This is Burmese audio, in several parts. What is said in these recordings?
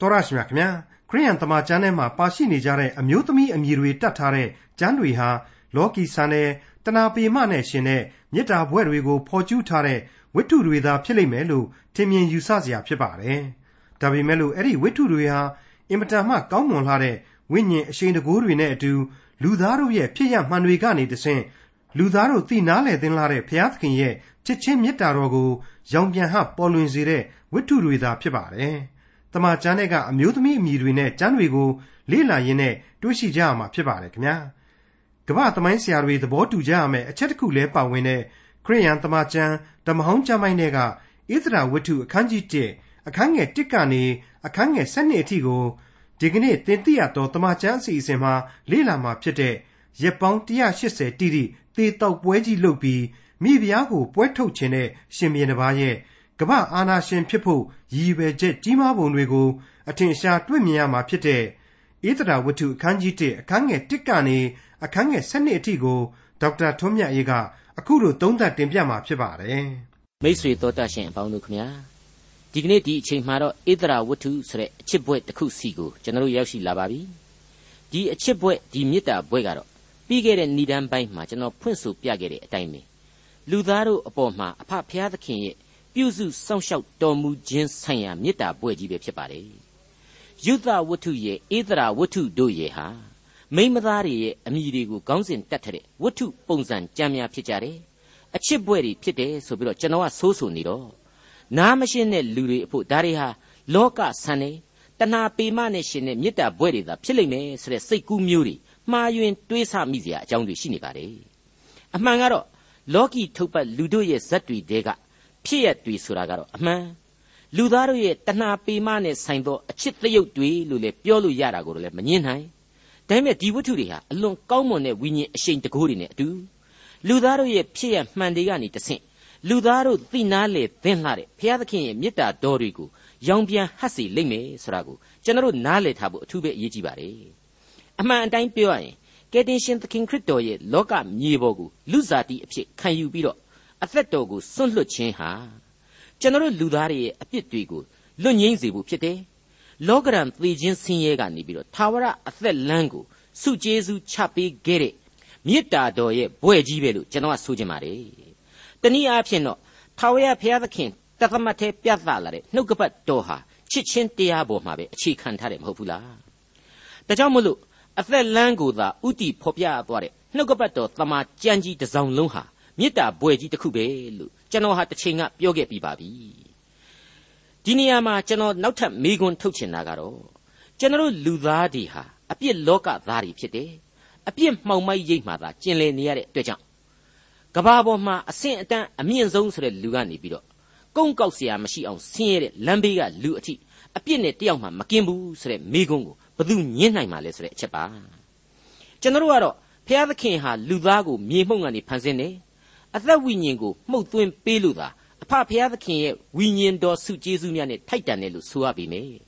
တော်ရရှိမြခင်ဗျာခရိယန်တမန်ကျမ်းထဲမှာပါရှိနေကြတဲ့အမျိုးသမီးအမည်တွေတတ်ထားတဲ့ကျမ်းတွေဟာလောကီဆန်တဲ့တဏှာပေမနဲ့ရှင်တဲ့မေတ္တာဘွဲ့တွေကိုဖော်ကျူးထားတဲ့ဝိတ္ထုတွေသာဖြစ်လိမ့်မယ်လို့ထင်မြင်ယူဆစရာဖြစ်ပါတယ်။ဒါပေမဲ့လို့အဲ့ဒီဝိတ္ထုတွေဟာအင်မတန်မှကောင်းမွန်လာတဲ့ဝိညာဉ်အရှိန်တကိုးတွေနဲ့အတူလူသားတို့ရဲ့ဖြစ်ရမှန်တွေကနေတဆင့်လူသားတို့သိနာလေသင်လာတဲ့ဘုရားသခင်ရဲ့ချစ်ချင်းမေတ္တာတော်ကိုရောင်ပြန်ဟပေါ်လွင်စေတဲ့ဝိတ္ထုတွေသာဖြစ်ပါတယ်။ တမန်ကျမ်းတွေကအမျိုးသမီးအမည်တွေနဲ့ကျမ်းတွေကိုလေ့လာရင်းနဲ့တွေ့ရှိကြရမှာဖြစ်ပါတယ်ခင်ဗျာ။ကမ္ဘာသမိုင်းဆရာတွေသဘောတူကြရမယ်အချက်တစ်ခုလဲပါဝင်တဲ့ခရိယန်တမန်ကျမ်းဓမ္မဟောင်းကျမ်းပိုင်းတွေကဣသရာဝတ္ထုအခန်းကြီး1အခန်းငယ်1ကနေအခန်းငယ်7အထိကိုဒီကနေ့သင်သိရသောတမန်ကျမ်းအစီအစဉ်မှာလေ့လာမှာဖြစ်တဲ့ရက်ပေါင်း180တိတိသေတောက်ပွဲကြီးလုပ်ပြီးမိဖုရားကိုပွဲထုတ်ခြင်းတဲ့ရှင်ဘုရင်တစ်ပါးရဲ့ ကမ္ဘာအာနာရှင်ဖြစ်ဖို့ရည်ရွယ်ချက်ကြီးမားပုံတွေကို အထင်ရှားတွေ့မြင်ရမှာဖြစ်တဲ့ဧသရာဝတ္ထုအခန်းကြီး1အခန်းငယ်1ကနေအခန်းငယ်7အထိကိုဒေါက်တာထွန်းမြတ်အေးကအခုလိုသုံးသပ်တင်ပြมาဖြစ်ပါတယ်မိတ်ဆွေတော်တတ်ရှင်အပေါင်းတို့ခမညာဒီကနေ့ဒီအချိန်မှာတော့ဧသရာဝတ္ထုဆိုတဲ့အချစ်ဘွဲ့တစ်ခုစီကိုကျွန်တော်တို့ရောက်ရှိလာပါပြီဒီအချစ်ဘွဲ့ဒီမေတ္တာဘွဲ့ကတော့ပြီးခဲ့တဲ့ဏ္ဍန်ပိုင်းမှာကျွန်တော်ဖွင့်ဆိုပြခဲ့တဲ့အတိုင်းပဲလူသားတို့အပေါ်မှာအဖဖျားသခင်ရဲ့ ပြုစုစောင့်ရှောက်တော်မူခြင်းဆိုင်ရာမေတ္တာပွဲကြီးပဲဖြစ်ပါတယ်ယုဒဝတ္ထုရဲ့ဧသရာဝတ္ထုတို့ရဲ့ဟာမိမသားတွေရဲ့အမိတွေကိုခေါင်းစဉ်တက်တဲ့ဝတ္ထုပုံစံကြမ်းများဖြစ်ကြတယ်အချစ်ပွဲတွေဖြစ်တယ်ဆိုပြီးတော့ကျွန်တော်ကဆိုးဆိုနေတော့နားမရှင်းတဲ့လူတွေအဖို့ဒါတွေဟာလောကဆန်နေတဏှာပေမနဲ့ရှင်တဲ့မေတ္တာပွဲတွေသာဖြစ်လိမ့်မယ်ဆိုတဲ့စိတ်ကူးမျိုးတွေမှားယွင်းတွေးဆမိစရာအကြောင်းတွေရှိနေပါတယ်အမှန်ကတော့လောကီထုတ်ပတ်လူတို့ရဲ့ဇက်တွေတဲက ဖြစ်ရတွေဆိုတာကတော့အမှန်လူသားတို့ရဲ့တဏှာပေမနဲ့ဆိုင်သောအချစ်သရုပ်တွေလို့လည်းပြောလို့ရတာကိုလည်းမငင်းနိုင်ဒါပေမဲ့ဒီဝတ္ထုတွေဟာအလွန်ကောင်းမွန်တဲ့ဝိညာဉ်အရှိန်တကိုးတွေနဲ့အတူလူသားတို့ရဲ့ဖြစ်ရမှန်တွေကနေတဆင့်လူသားတို့သိနာလေသင်လှတဲ့ဘုရားသခင်ရဲ့မေတ္တာတော်တွေကိုရောင်ပြန်ဟပ်စေလိမ့်မယ်ဆိုတာကိုကျွန်တော်တို့နားလည်ထားဖို့အထူးပဲအရေးကြီးပါတယ်အမှန်အတိုင်းပြောရရင်ကယ်တင်ရှင်သခင်ခရစ်တော်ရဲ့လောကမြေပေါ်ကိုလူစားတိအဖြစ်ခံယူပြီးတော့ အသက်တော်ကိုစွန့်လွတ်ခြင်းဟာကျွန်တော်လူသားတွေရဲ့အပြစ်တွေကိုလွတ်ငြိမ်းစေဖို့ဖြစ်တယ်။လောကရန်သေခြင်းဆင်းရဲကနေပြီးတော့သာဝရအသက်လမ်းကိုစုကျေးဇူးချပေးခဲ့တဲ့မေတ္တာတော်ရဲ့ဘွဲ့ကြီးပဲလို့ကျွန်တော်ကဆိုချင်ပါတယ်။တနည်းအားဖြင့်တော့ထာဝရဘုရားသခင်တသမတ်သေးပြသလာတဲ့နှုတ်ကပတ်တော်ဟာချစ်ချင်းတရားပေါ်မှာပဲအခြေခံထားတယ်မဟုတ်ဘူးလား။ဒါကြောင့်မလို့အသက်လမ်းကိုသာဥတီဖော်ပြသွားတဲ့နှုတ်ကပတ်တော်တမန်ကြံကြီးတစ်စောင်းလုံးဟာ မေတ္တာဘွယ်ကြီးတစ်ခုပဲလို့ကျွန်တော်ဟာတစ်ချိန်ကပြောခဲ့ပြီးပါပြီဒီနေရာမှာကျွန်တော်နောက်ထပ်မေးခွန်းထုတ်ချင်တာကတော့ကျွန်တော်လူသားတွေဟာအပြစ်လောကသားတွေဖြစ်တယ်အပြစ်မှောင်မိုက်ရိပ်မှသာကျင်လည်နေရတဲ့အတွက်ကြောင့်ကဘာပေါ်မှာအဆင့်အတန်းအမြင့်ဆုံးဆိုတဲ့လူကနေပြီးတော့ကုန်းကောက်เสียမရှိအောင်ဆင်းရဲတဲ့လမ်းဘေးကလူအထိအပြစ်နဲ့တယောက်မှမကင်းဘူးဆိုတဲ့မိကုန်းကိုဘသူညင်းနိုင်မှာလဲဆိုတဲ့အချက်ပါကျွန်တော်တို့ကတော့ဘုရားသခင်ဟာလူသားကိုမြေမှုန့်ကနေဖန်ဆင်းတယ် အသက်ဝိညာဉ်ကိုမှုတ်သွင်းပေးလို့သာအဖဖျားသခင်ရဲ့ဝိညာဉ်တော်စုကျေးဇူးများနဲ့ထိုက်တန်တယ်လို့ဆိုရပေမယ့်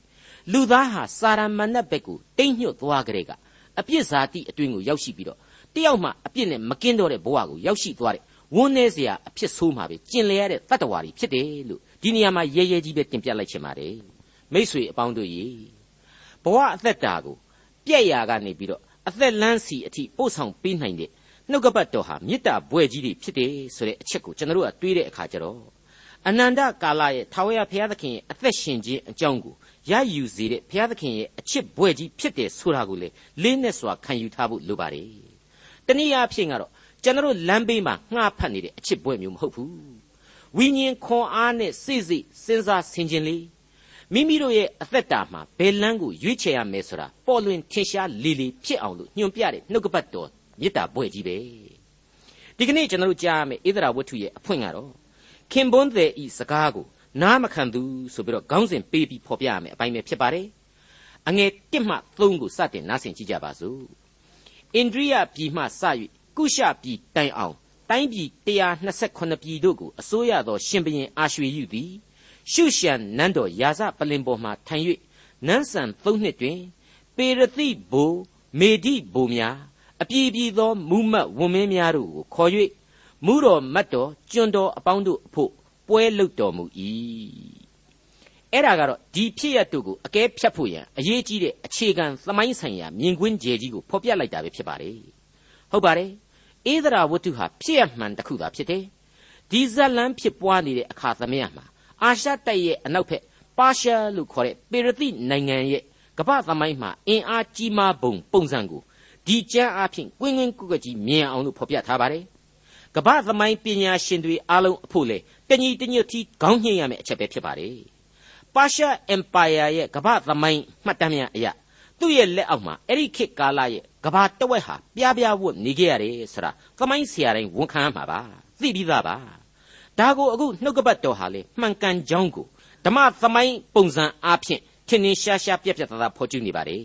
လူသားဟာစာရမဏတ်ဘက်ကိုတိမ်ညွတ်သွားကြတဲ့ကအပြစ်စားတိအတွင်းကိုရောက်ရှိပြီးတော့တယောက်မှအပြစ်နဲ့မကင်းတော့တဲ့ဘဝကိုရောက်ရှိသွားတဲ့ဝန်းနေစရာအဖြစ်ဆိုးမှာပဲကျင်လည်ရတဲ့တတ္တဝါတွေဖြစ်တယ်လို့ဒီနေရာမှာရဲရဲကြီးပဲတင်ပြလိုက်ချင်ပါတယ်မိษွေအပေါင်းတို့ရေဘဝအသက်တာကိုပြက်ရာကနေပြီးတော့အသက်လန်းစီအထိပို့ဆောင်ပေးနိုင်တဲ့ နှုတ်ကပတ်တော်ဟာမေတ္တာဘွဲ့ကြီးတွေဖြစ်တယ်ဆိုတဲ့အချက်ကိုကျွန်တော်တို့ကတွေးတဲ့အခါကျတော့အနန္တကာလရဲ့ထာဝရဘုရားသခင်ရဲ့အသက်ရှင်ခြင်းအကြောင်းကိုရယူစေတဲ့ဘုရားသခင်ရဲ့အချစ်ဘွဲ့ကြီးဖြစ်တယ်ဆိုတာကိုလေလေးနဲ့စွာခံယူထားဖို့လိုပါတယ်။တနည်းအားဖြင့်ကတော့ကျွန်တော်လမ်းဘေးမှာငှားဖတ်နေတဲ့အချစ်ဘွဲ့မျိုးမဟုတ်ဘူး။ဝိညာဉ်ခွန်အားနဲ့စိစိစဉ်းစားဆင်ခြင်လေမိမိတို့ရဲ့အသက်တာမှာဘယ်လမ်းကိုရွေးချယ်ရမယ်ဆိုတာပေါ်လွင်ထင်ရှားလီလီဖြစ်အောင်လို့ညွှန်ပြတဲ့နှုတ်ကပတ်တော် မေတ္တာဘွဲ့ကြီးပဲဒီကနေ့ကျွန်တော်တို့ကြားရမယ့်ဣသရာဝတ္ထုရဲ့အဖွင့်ကတော့ခင်ပွန်းသည်ဤစကားကိုနားမခံသူဆိုပြီးတော့ခေါင်းစဉ်ပေးပြီးဖော်ပြရမယ်အပိုင်းပဲဖြစ်ပါတယ်အငယ်1မှ3ကိုစတင်နားဆင်ကြည့်ကြပါစို့အိန္ဒြိယပြည်မှစ၍ကုရှပြည်တိုင်အောင်တိုင်းပြည်128ပြည်တို့ကိုအစိုးရသောရှင်ဘရင်အာရွှေယူသည်ရှုရှန်နန်းတော်ယာဇပလင်ပေါ်မှထိုင်၍နန်းဆန်၃နှစ်တွင်ပေရတိဘိုမေဒီဘိုများ အပြည်ပြည်သောမူးမတ်ဝန်မင်းများတို့ကိုခေါ်၍မူတော်မတ်တော်ကျွန်းတော်အပေါင်းတို့အဖို့ပွဲလုပ်တော်မူ၏ဣအဲ့ဒါကတော့ဒီဖြစ်ရတို့ကိုအကဲဖြတ်ဖို့ရန်အရေးကြီးတဲ့အခြေခံသမိုင်းဆိုင်ရာမြင်ကွင်းကျယ်ကြီးကိုဖော်ပြလိုက်တာပဲဖြစ်ပါတယ်ဟုတ်ပါတယ်ဧဒရာဝတ္ထုဟာဖြစ်ရမှန်တစ်ခုသာဖြစ်တယ်ဒီဇလန်းဖြစ်ပွားနေတဲ့အခါသမယမှာအာရှတိုက်ရဲ့အနောက်ဘက်ပါရှားလို့ခေါ်တဲ့ပေရတိနိုင်ငံရဲ့ကမ္ဘာသမိုင်းမှာအင်အားကြီးမားပုံပုံစံကို ဒီကျမ်းအဖြစ်ကွင်းကွင်းကုကကြီးမြင်အောင်လို့ဖော်ပြထားပါတယ်ကမ္ဘာသမိုင်းပညာရှင်တွေအားလုံးအဖို့လေတညီတညွတ်တီခေါင်းညှိရမယ့်အချက်ပဲဖြစ်ပါတယ်ပါရှားအင်ပါယာရဲ့ကမ္ဘာသမိုင်းမှတ်တမ်းများအရာသူ့ရဲ့လက်အောက်မှာအဲ့ဒီခေတ်ကာလရဲ့ကဘာတဝက်ဟာပြားပြားဝတ်နေခဲ့ရတယ်ဆိုတာသမိုင်းဆရာတိုင်းဝန်ခံမှာပါသိပြီးသားပါဒါကိုအခုနှုတ်ကပတ်တော်ဟာလေမှန်ကန်ကြောင်းကိုဓမ္မသမိုင်းပုံစံအားဖြင့်ထင်ထင်ရှားရှားပြက်ပြက်သားသားဖော်ကျူးနေပါတယ်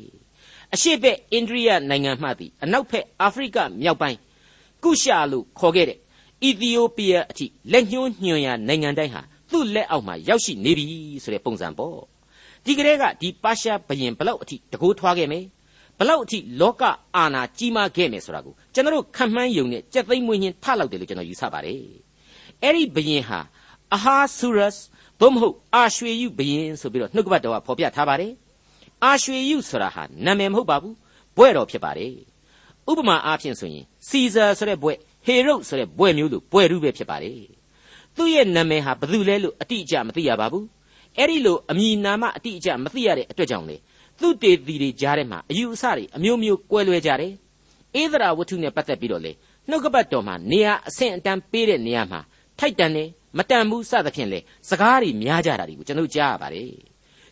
အရှိဘက်အိန္ဒြိယနိုင်ငံမှသည်အနောက်ဘက်အာဖရိကမြောက်ပိုင်းကုရှာလို့ခေါ်ခဲ့တဲ့အီသီယိုးပီးယားအထိလက်ညှိုးညွှန်ရာနိုင်ငံတိုင်းဟာသူ့လက်အောက်မှာရောက်ရှိနေပြီဆိုတဲ့ပုံစံပေါ့ဒီကလေးကဒီပါရှားဘရင်ဘလောက်အထိတကိုးထွားခဲ့မယ်ဘလောက်အထိလောကအာဏာကြီးမားခဲ့မယ်ဆိုတာကိုကျွန်တော်တို့ခံမှန်းယုံနဲ့ကြက်သိမ်းမွေးညင်းထလောက်တယ်လို့ကျွန်တော်ယူဆပါတယ်အဲ့ဒီဘရင်ဟာအာဟာဆူရတ်သို့မဟုတ်အာရွှေယုဘရင်ဆိုပြီးတော့နှုတ်ကပတ်တော်ကဖော်ပြထားပါတယ် အာရွှေယုဆိုတာဟာနာမည်မဟုတ်ပါဘူးဘွဲ့တော်ဖြစ်ပါတယ်ဥပမာအားဖြင့်ဆိုရင်စီဇာဆိုတဲ့ဘွဲ့ဟေရုတ်ဆိုတဲ့ဘွဲ့မျိုးလိုဘွဲ့ရူးပဲဖြစ်ပါတယ်သူ့ရဲ့နာမည်ဟာဘယ်သူလဲလို့အတိအကျမသိရပါဘူးအဲ့ဒီလိုအမည်နာမအတိအကျမသိရတဲ့အတွက်ကြောင့်လေသူတေသီတွေကြားထဲမှာအယူအဆတွေအမျိုးမျိုးကွဲလွဲကြတယ်ဧဒရာဝတ္ထုနဲ့ပတ်သက်ပြီးတော့လေနှုတ်ကပတ်တော်မှာနေရာအဆင့်အတန်းပေးတဲ့နေရာမှာထိုက်တန်တယ်မတန်ဘူးစသဖြင့်လေစကားတွေများကြတာတွေကိုကျွန်တော်ကြားရပါတယ်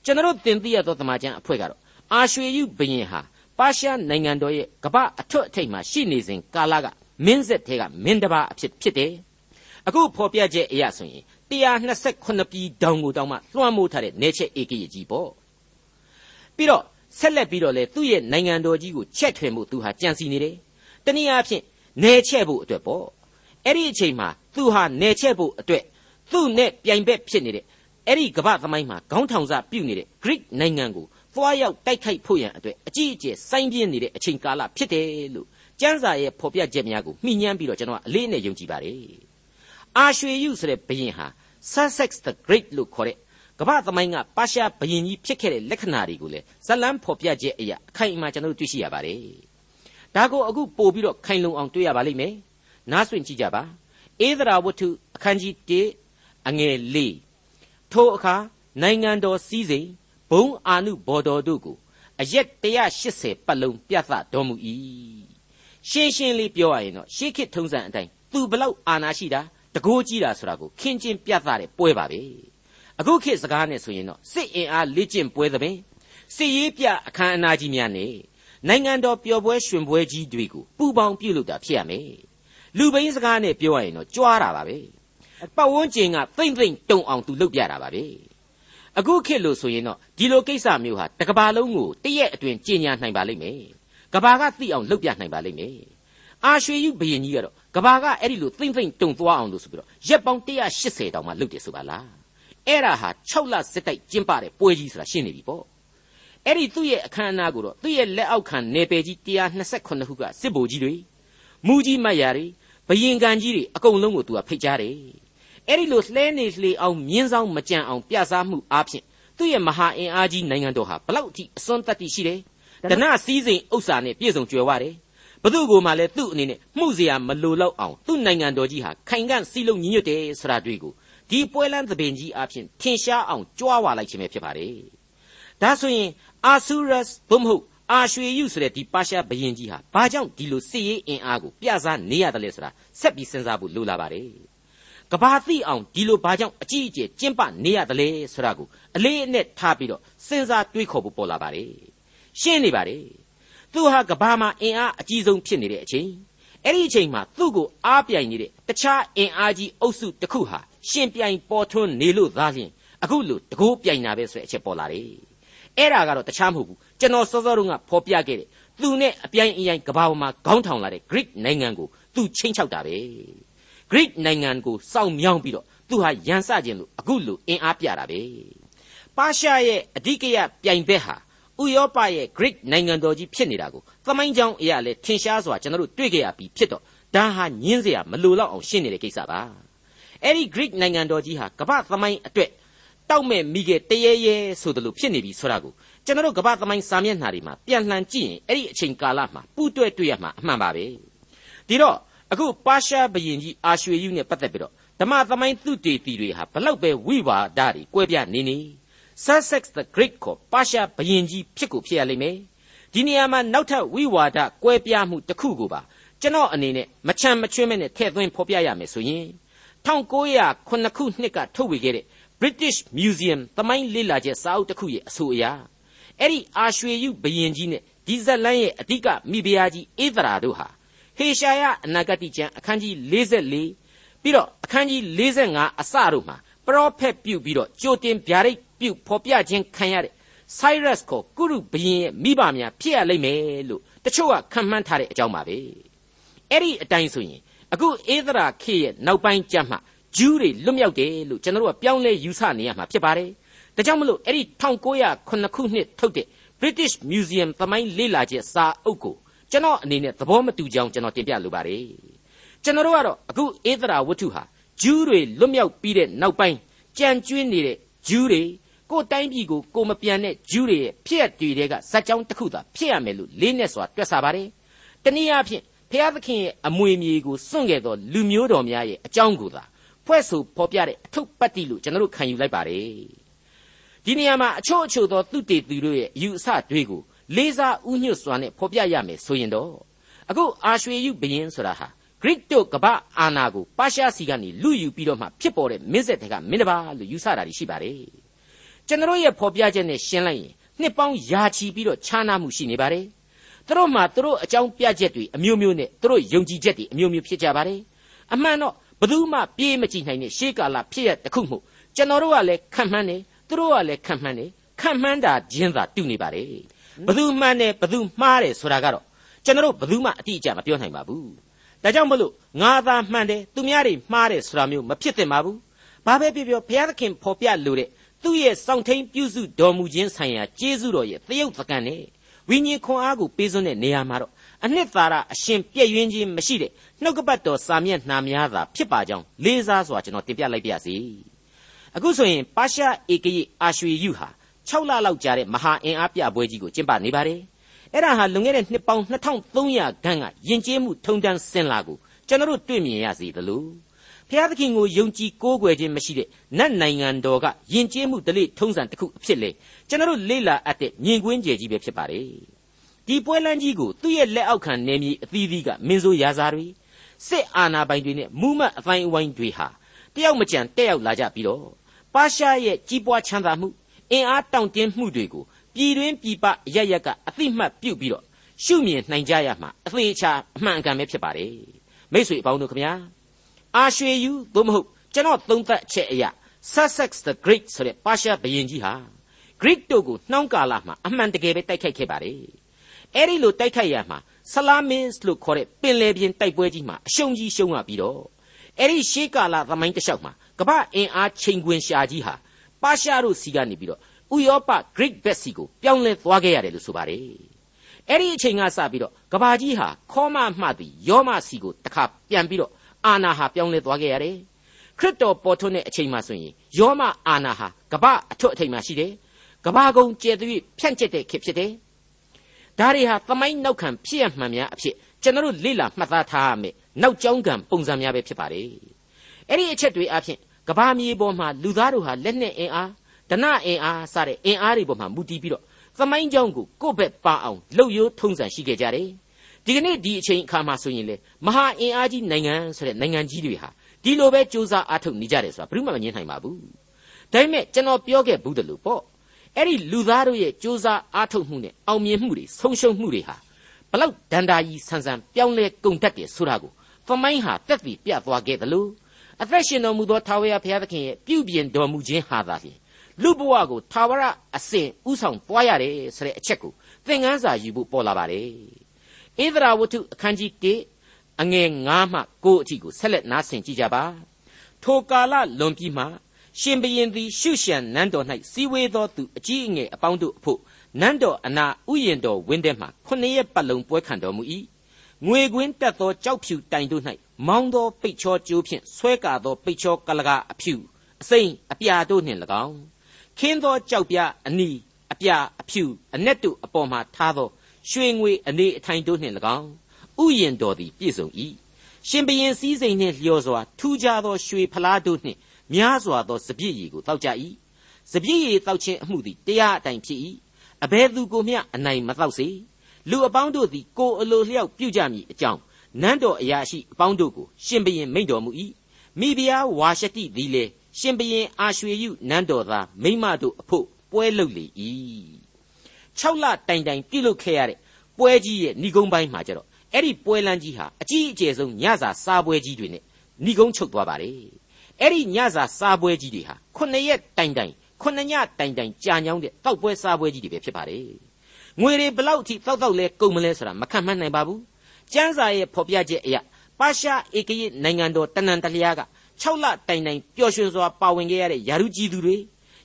ကျွန်တော်တင်ပြရသောသမာကျမ်းအဖွဲ့ကတော့အာရွှေယုဘရင်ဟာပါရှားနိုင်ငံတော်ရဲ့ကပ္ပအထွတ်အထိပ်မှာရှိနေစဉ်ကာလကမင်းဆက်ထဲကမင်းတစ်ပါးအဖြစ်ဖြစ်တယ်အခုဖော်ပြချက်အရဆိုရင်128ပြည်တောင်ကိုတောင်မှလွှမ်းမိုးထားတဲ့နေချက်ဧကရကြီးပေါ့ပြီးတော့ဆက်လက်ပြီးတော့လေသူ့ရဲ့နိုင်ငံတော်ကြီးကိုချက်ထွင်မှုသူဟာကြံစီနေတယ်တနည်းအားဖြင့်နေချက်ဖို့အတွက်ပေါ့အဲ့ဒီအချိန်မှာသူဟာနေချက်ဖို့အတွက်သူ့နဲ့ပြိုင်ဘက်ဖြစ်နေတဲ့ အဲ့ဒီကမ္ဘာသမိုင်းမှာခေါင်းထောင်စပြုတ်နေတဲ့ Greek နိုင်ငံကိုသွားရောက်တိုက်ခိုက်ဖို့ရန်အတွက်အကြီးအကျယ်စိုင်းပြင်းနေတဲ့အချိန်ကာလဖြစ်တယ်လို့ကျမ်းစာရဲ့ဖော်ပြချက်များကိုမှီညမ်းပြီးတော့ကျွန်တော်အလေးနဲ့ယုံကြည်ပါတယ်။အာရွှေယုဆိုတဲ့ဘုရင်ဟာ Sussex the Great လို့ခေါ်တဲ့ကမ္ဘာသမိုင်းကပါရှားဘုရင်ကြီးဖြစ်ခဲ့တဲ့လက္ခဏာတွေကိုလည်းဇလန်းဖော်ပြချက်အရာအခိုင်အမာကျွန်တော်တို့တွေ့ရှိရပါတယ်။ဒါကိုအခုပို့ပြီးတော့ခိုင်လုံအောင်တွေ့ရပါလိမ့်မယ်။နားဆွင့်ကြည့်ကြပါ။ဧဒရာဝတ္ထုအခန်းကြီး1အငယ်၄ ထိုအခါနိုင်ငံတော်စည်းစိမ်ဘုံအာနုဘော်တော်တို့ကိုအရက်180ပတ်လုံးပြသတော်မူ၏ရှင်းရှင်းလေးပြောရရင်တော့ရှေးခေတ်ထုံးစံအတိုင်းသူဘလောက်အာနာရှိတာတကိုးကြီးတာဆိုတာကိုခင်းချင်းပြသတဲ့ပွဲပါပဲအခုခေတ်စကားနဲ့ဆိုရင်တော့စစ်အင်အားလေ့ကျင့်ပွဲသဘင်စစ်ရေးပြအခမ်းအနားကြီးများနဲ့နိုင်ငံတော်ပျော်ပွဲရွှင်ပွဲကြီးတွေကိုပူပေါင်းပြုလုပ်တာဖြစ်ရမယ်လူပိန်းစကားနဲ့ပြောရရင်တော့ကြွားတာပါပဲ ပတ်ဝန်းကျင်ကသိမ့်သိမ့်တုံအောင်သူလုပ်ပြတာပါပဲအခုခေတ်လို့ဆိုရင်တော့ဒီလိုကိစ္စမျိုးဟာတကဘာလုံးကိုတရက်အတွင်းကြီးညာနိုင်ပါလိမ့်မယ်ကဘာကသိအောင်လုပ်ပြနိုင်ပါလိမ့်မယ်အာရွှေယုဘရင်ကြီးကတော့ကဘာကအဲ့ဒီလိုသိမ့်သိမ့်တုံသွားအောင်လို့ဆိုပြီးတော့ရက်ပေါင်း180တောင်မှလုပ်တယ်ဆိုပါလားအဲ့ဒါဟာ6လစစ်တိုက်ကျင်းပတဲ့ပွဲကြီးဆိုတာရှင်းနေပြီပေါ့အဲ့ဒီသူ့ရဲ့အခမ်းအနားကိုတော့သူ့ရဲ့လက်အောက်ခံနေပယ်ကြီး128ခုကစစ်ဗိုလ်ကြီးတွေမူကြီးမတ်ရာတွေဘယင်ကန်ကြီးတွေအကုန်လုံးကိုသူကဖိတ်ကြားတယ် အဲ့ဒီလိုလှဲနေလှေအောင်မြင်းဆောင်မကြံအောင်ပြစားမှုအားဖြင့်သူ့ရဲ့မဟာအင်အားကြီးနိုင်ငံတော်ဟာဘလောက်အထိအစွန်းတက်တိရှိတယ်ဒနစည်းစိမ်ဥစ္စာနဲ့ပြည့်စုံကြွယ်ဝတယ်ဘသူ့ကိုမှလည်းသူ့အနေနဲ့မှုเสียမလိုတော့အောင်သူ့နိုင်ငံတော်ကြီးဟာခိုင်ကန့်စီလုံးညီညွတ်တယ်ဆိုတာတွေ့ကိုဒီပွဲလန်းသဘင်ကြီးအဖြစ်ထင်ရှားအောင်ကြွားဝါလိုက်ခြင်းပဲဖြစ်ပါတယ်ဒါဆိုရင်အာဆူရတ်ဘုမဟုတ်အာရွှေယုဆိုတဲ့ဒီပါရှားဘရင်ကြီးဟာဘာကြောင့်ဒီလိုစစ်ရေးအင်အားကိုပြစားနေရတယ်လဲဆိုတာဆက်ပြီးစဉ်းစားဖို့လိုလာပါတယ် ကဘာသိအောင်ဒီလိုဘာကြောင့်အကြီးအကျယ်ကျင့်ပနေရတယ်လဲဆိုတာကိုအလေးအနက်ထားပြီးတော့စဉ်းစားတွေးခေါ်ဖို့ပေါ်လာပါတယ်ရှင်းနေပါတယ်သူဟာကဘာမှာအင်အားအကြီးဆုံးဖြစ်နေတဲ့အချိန်အဲ့ဒီအချိန်မှာသူ့ကိုအားပြိုင်နေတဲ့တခြားအင်အားကြီးအုပ်စုတစ်ခုဟာရှင်ပြိုင်ပေါ်ထွန်းနေလို့သာလျှင်အခုလိုတကိုးပြိုင်တာပဲဆိုတဲ့အချက်ပေါ်လာတယ်အဲ့ဒါကတော့တခြားမဟုတ်ဘူးကျွန်တော်စောစောတုန်းကဖော်ပြခဲ့တဲ့သူနဲ့အပြိုင်အရင်ကဘာပေါ်မှာခေါင်းထောင်လာတဲ့ Greek နိုင်ငံကိုသူချင်းချောက်တာပဲ ဂရိနိုင်ငံကိုစောင့်မြောင်းပြီးတော့သူဟာရန်စခြင်းလို့အခုလိုအင်အားပြတာပဲပါရှားရဲ့အဓိကရပြိုင်ဘက်ဟာဥရောပရဲ့ Greek နိုင်ငံတော်ကြီးဖြစ်နေတာကိုသမိုင်းကြောင်းအရာလဲထင်ရှားစွာကျွန်တော်တို့တွေ့ကြရပြီးဖြစ်တော့ဒါဟာညင်းစရာမလိုတော့အောင်ရှင်းနေတဲ့ကိစ္စပါအဲ့ဒီ Greek နိုင်ငံတော်ကြီးဟာကမ္ဘာသမိုင်းအတွက်တောက်မဲ့မိခဲ့တရေရဲဆိုသလိုဖြစ်နေပြီဆိုတာကိုကျွန်တော်တို့ကမ္ဘာသမိုင်းစာမျက်နှာတွေမှာပြန်လှန်ကြည့်ရင်အဲ့ဒီအချိန်ကာလမှာပူးတွဲတွေ့ရမှာအမှန်ပါပဲဒီတော့ အခုပါရှားဘရင်ကြီးအာရွှေယူနဲ့ပတ်သက်ပြီးတော့ဓမ္မသမိုင်းသူတေတီတွေဟာဘလောက်ပဲဝိဝါဒတွေကွဲပြားနေနေ Sussex the Great ကိုပါရှားဘရင်ကြီးဖြစ်ကိုဖြစ်ရလိမ့်မယ်ဒီနေရာမှာနောက်ထပ်ဝိဝါဒကွဲပြားမှုတစ်ခုကိုပါကျွန်တော်အနေနဲ့မချမ်းမချွင်းမဲ့နဲ့ထည့်သွင်းဖော်ပြရမယ်ဆိုရင်1909ခုနှစ်ကထုတ်ဝေခဲ့တဲ့ British Museum သမိုင်းလေ့လာချက်စာအုပ်တစ်ခုရဲ့အဆိုအရအဲ့ဒီအာရွှေယုဘယင်ကြီးနဲ့ဒီဇက်လန်းရဲ့အဓိကမိဖုရားကြီးအေသရာတို့ဟာ ဟေရှာယအနာဂတိကျမ်းအခန်းကြီး44ပြီးတော့အခန်းကြီး45အစတို့မှာပရောဖက်ပြုတ်ပြီးတော့ကြိုတင်ဗျာဒိတ်ပြုတ်ဖော်ပြခြင်းခံရတဲ့ Cyrus ကိုကုရုဘရင်ရဲ့မိဘများဖြစ်ရလိမ့်မယ်လို့တချို့ကခံမှန်းထားတဲ့အကြောင်းပါပဲအဲ့ဒီအတိုင်းဆိုရင်အခုအေသရာခေရဲ့နောက်ပိုင်းကျမ်းမှာဂျူးတွေလွတ်မြောက်တယ်လို့ကျွန်တော်တို့ကပြောင်းလဲယူဆနေရမှာဖြစ်ပါတယ်ဒါကြောင့်မလို့အဲ့ဒီ1909ခုနှစ်ထုတ်တဲ့ British Museum သမိုင်းလေ့လာချက်စာအုပ်ကို ကျွန်တော်အနေနဲ့သဘောမတူကြောင်းကျွန်တော်တင်ပြလိုပါတယ်ကျွန်တော်တို့ကတော့အခုအေသရာဝတ္ထုဟာဂျူးတွေလွတ်မြောက်ပြီးတဲ့နောက်ပိုင်းကြံကျွင်းနေတဲ့ဂျူးတွေကိုတိုင်းပြည်ကိုကိုမပြန်တဲ့ဂျူးတွေရဲ့ဖြစ်ရတွေကဇက်ကြောင်းတစ်ခုသာဖြစ်ရမယ်လို့လေးနဲ့စွာတွက်ဆပါတယ်တနည်းအားဖြင့်ဖျားသခင်ရဲ့အမွေမြေကိုစွန့်ခဲ့သောလူမျိုးတော်များရဲ့အကြောင်းကိုသာဖွဲ့ဆိုဖော်ပြတဲ့အထုပ်ပတ်တိလို့ကျွန်တော်တို့ခံယူလိုက်ပါတယ်ဒီနေရာမှာအချို့အချို့သောသူတေသူတို့ရဲ့အယူအဆတွေကို လေးစားဥညွတ်စွာနဲ့ဖော်ပြရမယ်ဆိုရင်တော့အခုအာရွှေယုဘယင်းဆိုတာဟာဂရိတို့ကပအာနာကိုပါရှားစီကနေလူယူပြီးတော့မှဖြစ်ပေါ်တဲ့မင်းဆက်တွေကမင်းတပါလို့ယူဆတာရှိပါတယ်ကျွန်တော်ရဲ့ဖော်ပြချက်နဲ့ရှင်းလိုက်ရင်နှစ်ပေါင်းယာချီပြီးတော့ခြားနာမှုရှိနေပါတယ်သူတို့မှာသူတို့အကြောင်းပြချက်တွေအမျိုးမျိုးနဲ့သူတို့ယုံကြည်ချက်တွေအမျိုးမျိုးဖြစ်ကြပါတယ်အမှန်တော့ဘယ်သူမှပြေးမကြည့်နိုင်တဲ့ရှေးကာလဖြစ်ရတခုမှုကျွန်တော်တို့ကလည်းခံမှန်းတယ်သူတို့ကလည်းခံမှန်းတယ်ခံမှန်းတာချင်းသာတူနေပါတယ် ဘသူမှန်တယ်ဘသူမှားတယ်ဆိုတာကတော့ကျွန်တော်ဘသူမှအတိအကျမပြောနိုင်ပါဘူးဒါကြောင့်မလို့ငါသာမှန်တယ်သူများတွေမှားတယ်ဆိုတာမျိုးမဖြစ်သင့်ပါဘူးဘာပဲပြောပြောဘုရားသခင်ဖော်ပြလို့တဲ့သူ့ရဲ့စောင့်ထိန်ပြုစုတော်မူခြင်းဆိုင်ရာကျေးဇူးတော်ရဲ့သရုပ်သကန်နဲ့ဝိညာဉ်ခွန်အားကိုပေးစွန်းတဲ့နေရာမှာတော့အနှစ်သာရအရှင်ပြည့်ရင်းခြင်းမရှိတဲ့နှုတ်ကပတ်တော်စာမျက်နှာများသာဖြစ်ပါကြောင်းလေးစားစွာကျွန်တော်တင်ပြလိုက်ပါရစေအခုဆိုရင်ပါရှားဧကရိအာရွှေယုဟာ 6လလောက်ကြာတဲ့မဟာအင်အားပြပွဲကြီးကိုကျင်းပနေပါတယ်အဲ့ဒါဟာလွန်ခဲ့တဲ့နှစ်ပေါင်း2300ခန်းကယဉ်ကျေးမှုထုံတန်းစင်လာကိုကျွန်တော်တို့တွေ့မြင်ရစီသလိုဖျားသခင်ကိုယုံကြည်ကိုးကွယ်ခြင်းမရှိတဲ့နတ်နိုင်ငံတော်ကယဉ်ကျေးမှုတလေထုံးစံတစ်ခုအဖြစ်လေကျွန်တော်တို့လေ့လာအပ်တဲ့ညင်ကွင်းကျယ်ကြီးပဲဖြစ်ပါတယ်ဒီပွဲလန်းကြီးကိုသူ့ရဲ့လက်အောက်ခံနေမြေအသီးသီးကမင်းဆိုးရာဇာတွေစစ်အာဏာပိုင်တွေနဲ့မူးမတ်အပိုင်းအဝိုင်းတွေဟာတယောက်မကြံတက်ရောက်လာကြပြီးတော့ပါရှားရဲ့ကြီးပွားချမ်းသာမှု အင်အားတောင့်တင်းမှုတွေကိုပြည်တွင်းပြည်ပရရက်ကအသိမှတ်ပြုပြီးတော့ရှုမြင်နိုင်ကြရမှာအသေးချာအမှန်အကန်ပဲဖြစ်ပါတယ်မိတ်ဆွေအပေါင်းတို့ခမညာအာရွှေယူသို့မဟုတ်ကျွန်တော်သုံးသပ်ချက်အရာ Sussex the Great ဆိုတဲ့ပါရှားဘုရင်ကြီးဟာ Greek တို့ကိုနှောင်းကာလမှာအမှန်တကယ်ပဲတိုက်ခိုက်ခဲ့ပါတယ်အဲ့ဒီလိုတိုက်ခိုက်ရမှာဆလာမင်းလို့ခေါ်တဲ့ပင်လယ်ပြင်တိုက်ပွဲကြီးမှာအရှုံးကြီးရှုံးရပြီးတော့အဲ့ဒီရှေးကာလသမိုင်းတစ်လျှောက်မှာကမ္ဘာအင်အားချိန်ခွင်ရှာကြီးဟာ ပါရှားတို့စီကနေပြီးတော့ဥရောပ Greek ဘက်စီကိုပြောင်းလဲသွားခဲ့ရတယ်လို့ဆိုပါတယ်အဲ့ဒီအချိန်ကစပြီးတော့ကဘာကြီးဟာခေါမမှသည်ယောမစီကိုတခါပြန်ပြီးတော့အာနာဟာပြောင်းလဲသွားခဲ့ရတယ်ခရစ်တော်ပေါ်ထွန်းတဲ့အချိန်မှဆိုရင်ယောမအာနာဟာကဘာအထွတ်အထိပ်မှရှိတယ်ကဘာကုံကျဲသွေးဖြန့်ကျက်တဲ့ခေတ်ဖြစ်တယ်ဒါတွေဟာသမိုင်းနောက်ခံဖြစ်ရမှန်များအဖြစ်ကျွန်တော်တို့လေ့လာမှတ်သားထားရမယ်နောက်ကျောင်းကံပုံစံများပဲဖြစ်ပါတယ်အဲ့ဒီအချက်တွေအဖြစ် ကဘာမြေပေါ်မှာလူသားတို့ဟာလက်နဲ့အင်အားဒနအင်အားစတဲ့အင်အားတွေပေါ်မှာမူတည်ပြီးတော့သမိုင်းကြောင်းကိုကိုယ့်ဘက်ပါအောင်လှုပ်ရိုးထုံးစံရှိခဲ့ကြတယ်ဒီကနေ့ဒီအချိန်အခါမှာဆိုရင်လေမဟာအင်အားကြီးနိုင်ငံဆိုတဲ့နိုင်ငံကြီးတွေဟာဒီလိုပဲစူးစမ်းအားထုတ်နေကြတယ်ဆိုတာဘယ်သူမှမငြင်းနိုင်ပါဘူးဒါပေမဲ့ကျွန်တော်ပြောခဲ့ဘူးတလို့ပေါ့အဲ့ဒီလူသားတို့ရဲ့စူးစမ်းအားထုတ်မှုနဲ့အောင်မြင်မှုတွေဆုံးရှုံးမှုတွေဟာဘလောက်ဒန္တာကြီးဆန်းဆန်းပြောင်းလဲကုန်တတ်တယ်ဆိုတာကိုသမိုင်းဟာတက်ပြီးပြသွားခဲ့တယ်လို့ အသက်ရှင်တော်မူသောထာဝရဘုရားသခင်ရဲ့ပြုပြင်တော်မူခြင်းဟာသာလျှင်လူဘဝကိုထာဝရအစဉ်ဥဆောင်ပွားရတယ်ဆိုတဲ့အချက်ကိုသင်ခန်းစာယူဖို့ပေါ်လာပါတယ်။ဣသရာဝတ္ထုအခန်းကြီး1အငယ်9မှ9အထိကိုဆက်လက်နားဆင်ကြကြပါ။ထိုကာလလွန်ပြီးမှရှင်ဘရင်သည်ရှုရှံနန်းတော်၌စီဝေသောသူအကြီးအငယ်အပေါင်းတို့အဖို့နန်းတော်အနာဥယျင်တော်ဝင်းထဲမှခုနှစ်ရက်ပတ်လုံးပွဲခံတော်မူ၏။ ငွေကွင်းတက်သောကြောက်ဖြူတိုင်တို့၌မောင်းသောပိတ်ချောကျိုးဖြင့်ဆွဲကာသောပိတ်ချောကလကာအဖြူအစိမ့်အပြာတို့နှင့်၎င်းခင်းသောကြောက်ပြားအနီအပြာအဖြူအ내တို့အပေါ်မှာထားသောရွှေငွေအနေအထိုင်တို့နှင့်၎င်းဥယျင်တော်သည်ပြည့်စုံ၏ရှင်ဘရင်စည်းစိမ်နှင့်လျော်စွာထူးခြားသောရွှေဖလားတို့နှင့်များစွာသောစပြည့်ရည်ကိုတောက်ကြ၏စပြည့်ရည်တောက်ခြင်းအမှုသည်တရားအတိုင်းဖြစ်၏အဘယ်သူကိုမျှအနိုင်မတောက်စေ လူအပေါင်းတို့သည်ကိုယ်အလိုလျောက်ပြုကြမည်အကြောင်းနန်းတော်အရာရှိအပေါင်းတို့ကိုရှင်ဘရင်မိန့်တော်မူ၏မိဖုရားဝါရှတိသည်လေရှင်ဘရင်အာရွှေယုနန်းတော်သားမိမတို့အဖို့ပွဲလုပ်လေ၏6လတိုင်တိုင်ပြုလုပ်ခဲ့ရတဲ့ပွဲကြီးရဲ့ဏိဂုံးပိုင်းမှာကျတော့အဲ့ဒီပွဲလန်းကြီးဟာအကြီးအကျယ်ဆုံးညစာစားပွဲကြီးတွေနဲ့ဏိဂုံးချုပ်သွားပါတယ်အဲ့ဒီညစာစားပွဲကြီးတွေဟာ9ရက်တိုင်တိုင်9ညတိုင်တိုင်ကြာညောင်းတဲ့တောက်ပွဲစားပွဲကြီးတွေပဲဖြစ်ပါတယ် ငွေတွေဘလောက်အထိတောက်တောက်လဲကုန်မလဲဆိုတာမခံမှန်းနိုင်ပါဘူးကျမ်းစာရဲ့ဖော်ပြချက်အရပါရှားဧကရနိုင်ငံတော်တနန်တလျားက6လတိုင်တိုင်ပျော်ရွှင်စွာပါဝင်ခဲ့ရတဲ့ယာရုကြီးသူတွေ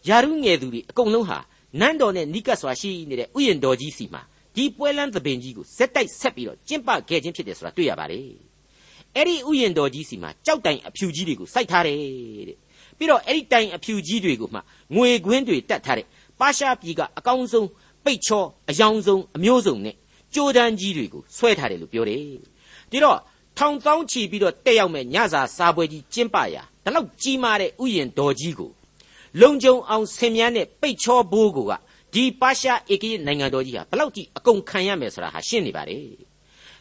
ယာရုငယ်သူတွေအကုန်လုံးဟာနန်းတော်နဲ့နိကတ်စွာရှိနေတဲ့ဥယျာဉ်တော်ကြီးစီမှာဒီပွဲလန်းသဘင်ကြီးကိုဇက်တိုက်ဆက်ပြီးတော့ကျင့်ပခဲ့ခြင်းဖြစ်တယ်ဆိုတာတွေ့ရပါတယ်အဲ့ဒီဥယျာဉ်တော်ကြီးစီမှာကြောက်တိုင်အဖြူကြီးတွေကိုစိုက်ထားတယ်တဲ့ပြီးတော့အဲ့ဒီတိုင်အဖြူကြီးတွေကိုမှငွေကွင်းတွေတတ်ထားတဲ့ပါရှားပြည်ကအကောင်းဆုံး ပိတ်ချောအယောင်ဆုံးအမျိုးစုံနဲ့ကြိုးတန်းကြီးတွေကိုဆွဲထားတယ်လို့ပြောတယ်ဒီတော့ထောင်တောင်းချီပြီးတော့တက်ရောက်မဲ့ညစာစားပွဲကြီးကျင်းပရာဒါလောက်ကြီးမားတဲ့ဥယျာဉ်တော်ကြီးကိုလုံကြုံအောင်ဆင်မြန်းတဲ့ပိတ်ချောဘိုးကဒီပါရှားဧကရနိုင်ငံတော်ကြီးဟာဘလောက်ကြီးအကုန်ခံရမယ်ဆိုတာဟာရှင်းနေပါတယ်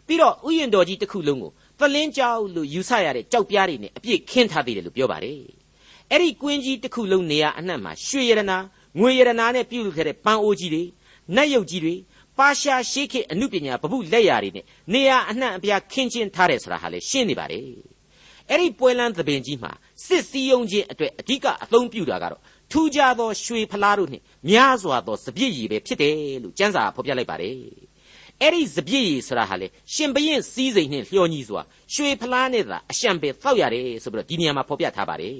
ပြီးတော့ဥယျာဉ်တော်ကြီးတစ်ခုလုံးကိုသလင်းကြောက်လို့ယူဆရတဲ့ကြောက်ပြားတွေနဲ့အပြည့်ခင်းထားသေးတယ်လို့ပြောပါတယ်အဲ့ဒီကွင်းကြီးတစ်ခုလုံးနေရာအနှံ့မှာရွှေရတနာငွေရတနာနဲ့ပြုလုပ်ခဲ့တဲ့ပန်းအိုးကြီးတွေ နတ်ရုပ်ကြီးတွေပါရှားရှိခေအမှုပညာဗဟုလက်ရာတွေနဲ့နေရာအနှံ့အပြားခင်းချင်းထားတယ်ဆိုတာဟာလေရှင်းနေပါတယ်အဲ့ဒီပွဲလန်းသဘင်ကြီးမှာစစ်စည်းရုံးခြင်းအတွက်အဓိကအသုံးပြုတာကတော့ထူးခြားသောရွှေဖလားတို့နှင့်များစွာသောစပြည့်ရည်ပဲဖြစ်တယ်လို့ကျမ်းစာဖော်ပြလိုက်ပါတယ်အဲ့ဒီစပြည့်ရည်ဆိုတာဟာလေရှင်ဘရင်စည်းစိမ်နှင့်လျှော်ညီစွာရွှေဖလားနဲ့သာအရှံပဲတောက်ရတယ်ဆိုပြီးတော့ဒီနေရာမှာဖော်ပြထားပါတယ်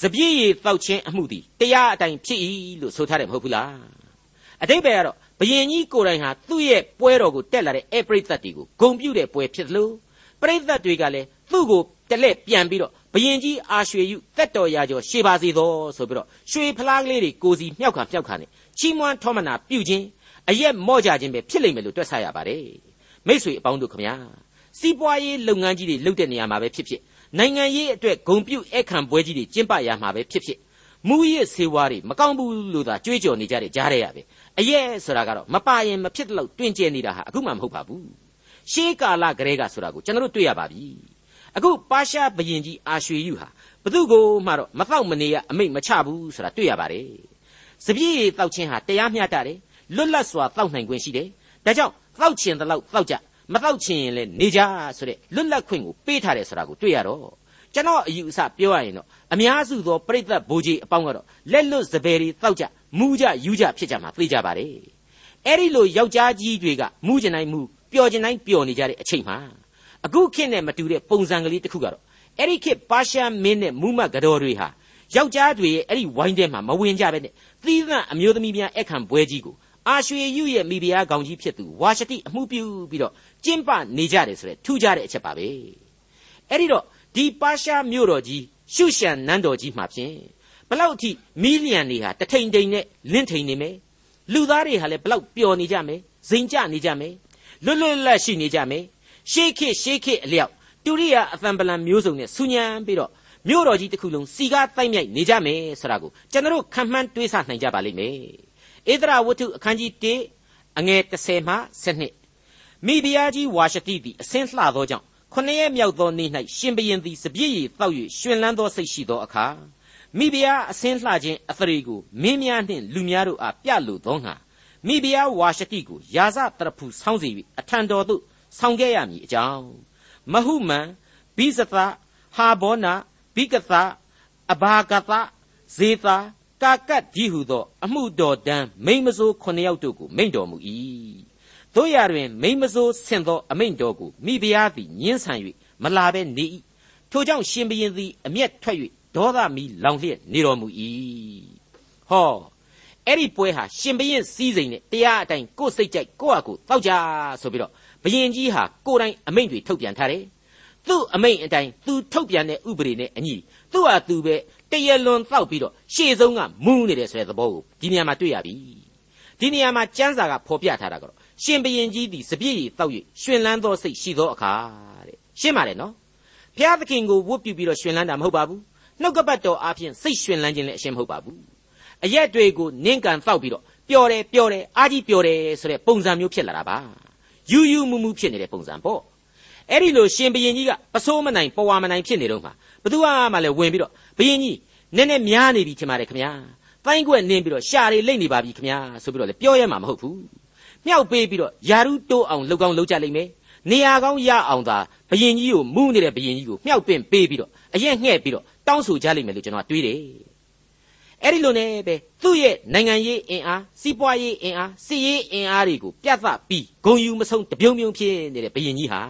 စပြည့်ရည်တောက်ခြင်းအမှုသည်တရားအတိုင်းဖြစ်၏လို့ဆိုထားတယ်မဟုတ်ဘူးလား အတိတ်ပဲကတော့ဘယင်ကြီးကိုယ်တိုင်ဟာသူ့ရဲ့ပွဲတော်ကိုတက်လာတဲ့ဧပရိသတ်တွေကိုဂုံပြုတဲ့ပွဲဖြစ်လို့ပရိသတ်တွေကလည်းသူ့ကိုတလက်ပြန်ပြီးတော့ဘယင်ကြီးအာရွှေယုတက်တော်ရာကျော်ရှေပါစေသောဆိုပြီးတော့ရွှေဖလားကလေးတွေကိုစီမြောက်ခါမြောက်ခါနဲ့ချီးမွမ်းထောမနာပြုခြင်းအရက်မော့ကြခြင်းပဲဖြစ်လိမ့်မယ်လို့တွက်ဆရပါတယ်မိษွေအပေါင်းတို့ခမညာစီးပွားရေးလုပ်ငန်းကြီးတွေလုပ်တဲ့နေရာမှာပဲဖြစ်ဖြစ်နိုင်ငံရေးအတွက်ဂုံပြုအခမ်းပွဲကြီးတွေကျင်းပရမှာပဲဖြစ်ဖြစ် မူရစ်ဆေးဝါးတွေမကောင်းဘူးလို့သာကြွေးကြော်နေကြတဲ့ကြားရရပဲအရက်ဆိုတာကတော့မပါရင်မဖြစ်တော့တွင်ကျဲနေတာဟာအခုမှမဟုတ်ပါဘူးရှေးကာလကလေးကဆိုတာကိုကျွန်တော်တို့တွေ့ရပါပြီအခုပါရှားဘရင်ကြီးအာရွှေယုဟာဘသူကိုမှတော့မတော့မနေရအမိတ်မချဘူးဆိုတာတွေ့ရပါတယ်။စပြည့်ရည်တောက်ခြင်းဟာတရားမျှတတယ်လွတ်လပ်စွာတောက်နိုင်ခွင့်ရှိတယ်။ဒါကြောင့်တောက်ခြင်းတလောက်တောက်ကြမတောက်ခြင်းရင်လည်းနေကြဆိုတဲ့လွတ်လပ်ခွင့်ကိုပေးထားတယ်ဆိုတာကိုတွေ့ရတော့ ကျွန်တော်အယူအဆပြောရရင်တော့အများစုသောပြိသက်ဘူကြီးအပေါင်းကတော့လက်လွတ်စပယ်တွေတောက်ကြမူးကြယူကြဖြစ်ကြမှာသိကြပါတယ်။အဲ့ဒီလိုယောက်ျားကြီးတွေကမူးကျင်တိုင်းမူးပျော်ကျင်တိုင်းပျော်နေကြတဲ့အချိန်မှာအခုခေတ်နဲ့မတူတဲ့ပုံစံကလေးတစ်ခုကတော့အဲ့ဒီခေတ်ပါရှားမင်းနဲ့မူမတ်ကတော်တွေဟာယောက်ျားတွေရဲ့အဲ့ဒီဝိုင်းထဲမှာမဝင်ကြပဲနဲ့သီးသန့်အမျိုးသမီးများအခန့်ပွဲကြီးကိုအာရွှေယုရဲ့မိဖုရားကောင်ကြီးဖြစ်သူဝါရှတိအမှုပြုပြီးတော့ကျင်းပနေကြတယ်ဆိုတဲ့ထူးခြားတဲ့အချက်ပါပဲအဲ့ဒီတော့ ဒီပါရှားမြို့တော်ကြီးရှုရှန်နန်းတော်ကြီးမှာဖြင့်ဘလောက်အထိမီလီယံတွေဟာတထိန်ထိန်နဲ့လင့်ထိန်နေမယ်လူသားတွေဟာလည်းဘလောက်ပျော်နေကြမယ်ဇိမ်ကြနေကြမယ်လွတ်လွတ်လပ်ရှိနေကြမယ်ရှေးခေတ်ရှေးခေတ်အလျောက်တူရိယာအသံပလံမျိုးစုံနဲ့ဆူညံပြီးတော့မြို့တော်ကြီးတစ်ခုလုံးစီကားတိုက်မြိုက်နေကြမယ်ဆိုတာကိုကျွန်တော်ခံမှန်းတွေးဆနိုင်ကြပါလိမ့်မယ်ဧဒရာဝတ္ထုအခန်းကြီး1အငယ်30မှ7မိဖုရားကြီးဝါရှတိသည်အစင်းလှသောကြောင့် ခொနည်းမြောက်သောနေ့၌ရှင်ဘရင်သည်စပြည့်ရည်တောက်၍ရှင်လန်းသောစိတ်ရှိသောအခါမိဖုရားအစင်းလှခြင်းအသရေကိုမင်းများနှင့်လူများတို့အားပြလိုသောငါမိဖုရားဝါရှတိကိုယာစတရဖူဆောင်းစီ၍အထံတော်သို့ဆောင်ခဲ့ရမည်အကြောင်းမဟုမန်ဘိဇသဟာဘောနာဘိကသအဘာဂသဇေသာကာကတ်ဒီဟုသော အမှုတော်တန်းမိမဆိုးခုနှစ်ယောက်တို့ကိုမိန့်တော်မူ၏ တို့ရတွင်မိမဆိုးဆင့်သောအမိန့်တော်ကိုမိဖုရားသည်ညှင်းဆန်၍မလာဘဲနေ၏ထိုကြောင့်ရှင်ဘရင်သည်အမျက်ထွက်၍ဒေါသမီလောင်လျက်နေတော်မူ၏ဟောအဲ့ဒီပွဲဟာရှင်ဘရင်စည်းစိမ်နဲ့တရားအတိုင်းကိုယ်စိတ်ကြိုက်ကိုယ့်အကူတောက်ကြဆိုပြီးတော့ဘယင်ကြီးဟာကိုယ်တိုင်အမိန့်တွေထုတ်ပြန်ထားတယ်သူ့အမိန့်အတိုင်းသူထုတ်ပြန်တဲ့ဥပဒေနဲ့အညီသူ့ဟာသူပဲတရလွန်တောက်ပြီးတော့ရှေ့ဆုံးကမူးနေတယ်ဆိုတဲ့သဘောကိုဒီနေရာမှာတွေ့ရပြီဒီနေရာမှာကျမ်းစာကဖော်ပြထားတာကတော့ ရှင်ဘရင်ကြီးသည်စပြည့်ရည်တောက်၍ရှင်လန်းသောစိတ်ရှိသောအခါတဲ့ရှင်းပါတယ်နော်ဘုရားသခင်ကိုဝတ်ပြုပြီးတော့ရှင်လန်းတာမဟုတ်ပါဘူးနှုတ်ကပတ်တော်အားဖြင့်စိတ်ရှင်လန်းခြင်းလည်းအရှင်းမဟုတ်ပါဘူးအရက်တွေကိုနင်းကန်တောက်ပြီးတော့ပျော်တယ်ပျော်တယ်အာကြီးပျော်တယ်ဆိုတဲ့ပုံစံမျိုးဖြစ်လာတာပါယူယူမူမူဖြစ်နေတဲ့ပုံစံပေါ့အဲ့ဒီလိုရှင်ဘရင်ကြီးကပစိုးမနိုင်ပဝါမနိုင်ဖြစ်နေတော့မှဘသူမှလည်းဝင်ပြီးတော့ဘရင်ကြီးနည်းနည်းများနေပြီထင်ပါတယ်ခင်ဗျာတိုင်းကွက်နင်းပြီးတော့ရှာတွေလိမ့်နေပါပြီခင်ဗျာဆိုပြီးတော့လည်းပြောရမှာမဟုတ်ဘူး မြောက်ပေးပြီးတော့ယာရုတိုးအောင်လှုပ်ကောင်းလှုပ်ကြလိမ့်မယ်နေရာကောင်းရအောင်သာဘယင်ကြီးကိုမူးနေတဲ့ဘယင်ကြီးကိုမြောက်ပင့်ပေးပြီးတော့အရင်ငှဲ့ပြီးတော့တောင်းဆိုကြလိမ့်မယ်လို့ကျွန်တော်တွေးတယ်အဲ့ဒီလိုနဲ့ပဲသူ့ရဲ့နိုင်ငံရေးအင်အားစီးပွားရေးအင်အားစီးရေးအင်အားတွေကိုပြသပြီးဂုံယူမဆုံးတပြုံပြုံဖြစ်နေတဲ့ဘယင်ကြီးဟာ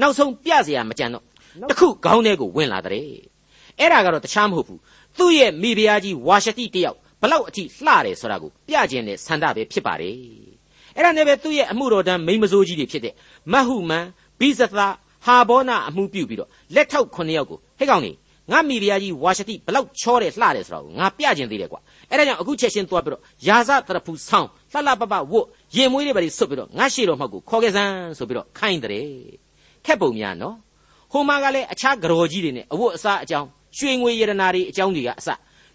နောက်ဆုံးပြเสียမကြံတော့တခုခေါင်းထဲကိုဝင်လာတဲ့အဲ့ဒါကတော့တခြားမဟုတ်ဘူးသူ့ရဲ့မိဖုရားကြီးဝါရှတိတယောက်ဘလောက်အထိလှတယ်ဆိုတာကိုပြခြင်းနဲ့ဆန္ဒပဲဖြစ်ပါတယ် အဲ့ဒါနဲ့ပဲသူ့ရဲ့အမှုတော်တန်းမိမစိုးကြီးတွေဖြစ်တဲ့မဟုမန်ဘိဇသဟာဘောနာအမှုပြုပြီးတော့လက်ထောက်9ယောက်ကိုဟဲ့ကောင်နေငါမိဖုရားကြီးဝါရှတိဘလောက်ချောတယ်လှတယ်ဆိုတာကိုငါပြခြင်းသေးတယ်ကွာအဲ့ဒါကြောင့်အခုချက်ချင်းသွားပြီးတော့ယာဇတရဖူဆောင်းလှလှပပဝတ်ရင်မွေးတွေပါဆွတ်ပြီးတော့ငါရှေ့တော်မှောက်ကိုခေါ်ခဲ့စမ်းဆိုပြီးတော့ခိုင်းတဲ့ခက်ပုံများနော်ဟိုမှာကလည်းအခြားကြော်ကြီးတွေနဲ့အဝတ်အစားအကြောင်းရွှေငွေရတနာတွေအကြောင်းတွေကအစ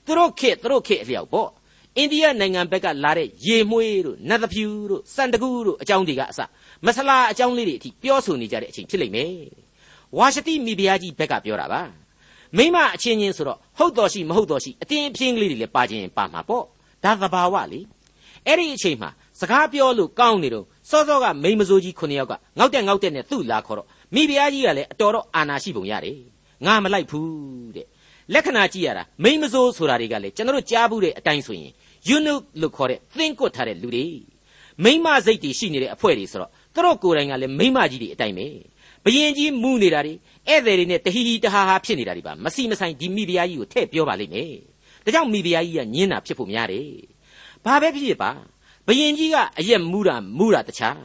သူတို့ခေတ်သူတို့ခေတ်အလျောက်ပေါ့ အိန္ဒိယနိုင်ငံဘက်ကလာတဲ့ရေမွေးတို့နတ်သဖြူတို့စန္ဒကူတို့အကြောင်းတွေကအစမဆလာအကြောင်းလေးတွေအထိပြောဆိုနေကြတဲ့အချိန်ဖြစ်လိမ့်မယ်ဝါရှတိမိဖုရားကြီးဘက်ကပြောတာပါမိမအချင်းချင်းဆိုတော့ဟုတ်တော်ရှိမဟုတ်တော်ရှိအတင်းအပြင်းကလေးတွေလည်းပါခြင်းပါမှာပေါ့ဒါသဘာဝလေအဲ့ဒီအချိန်မှာစကားပြောလို့ကောင်းနေတော့စောစောကမိမစိုးကြီးခုနှစ်ယောက်ကငေါက်တက်ငေါက်တက်နဲ့သူ့လာခေါ်တော့မိဖုရားကြီးကလည်းအတော်တော့အာနာရှိပုံရတယ်ငါမလိုက်ဘူးတဲ့လက္ခဏာကြည့်ရတာမိမစိုးဆိုတာတွေကလည်းကျွန်တော်တို့ကြားဘူးတဲ့အတိုင်းဆိုရင် ယူနုလို့ခေါ်တဲ့သင်ကွတ်ထားတဲ့လူတွေမိမစိတ်တွေရှိနေတဲ့အဖွဲ့တွေဆိုတော့သူတို့ကိုယ်တိုင်ကလည်းမိမကြီးတွေအတိုင်းပဲဘယင်ကြီးမူးနေတာတွေဧည့်သည်တွေနဲ့တဟီဟီတဟာဟာဖြစ်နေတာတွေပါမစီမဆိုင်ဒီမိဖုရားကြီးကိုထည့်ပြောပါလိမ့်မယ်ဒါကြောင့်မိဖုရားကြီးကညင်းတာဖြစ်ဖို့များတယ်ဘာပဲဖြစ်ဖြစ်ပါဘယင်ကြီးကအရက်မူးတာမူးတာတခြား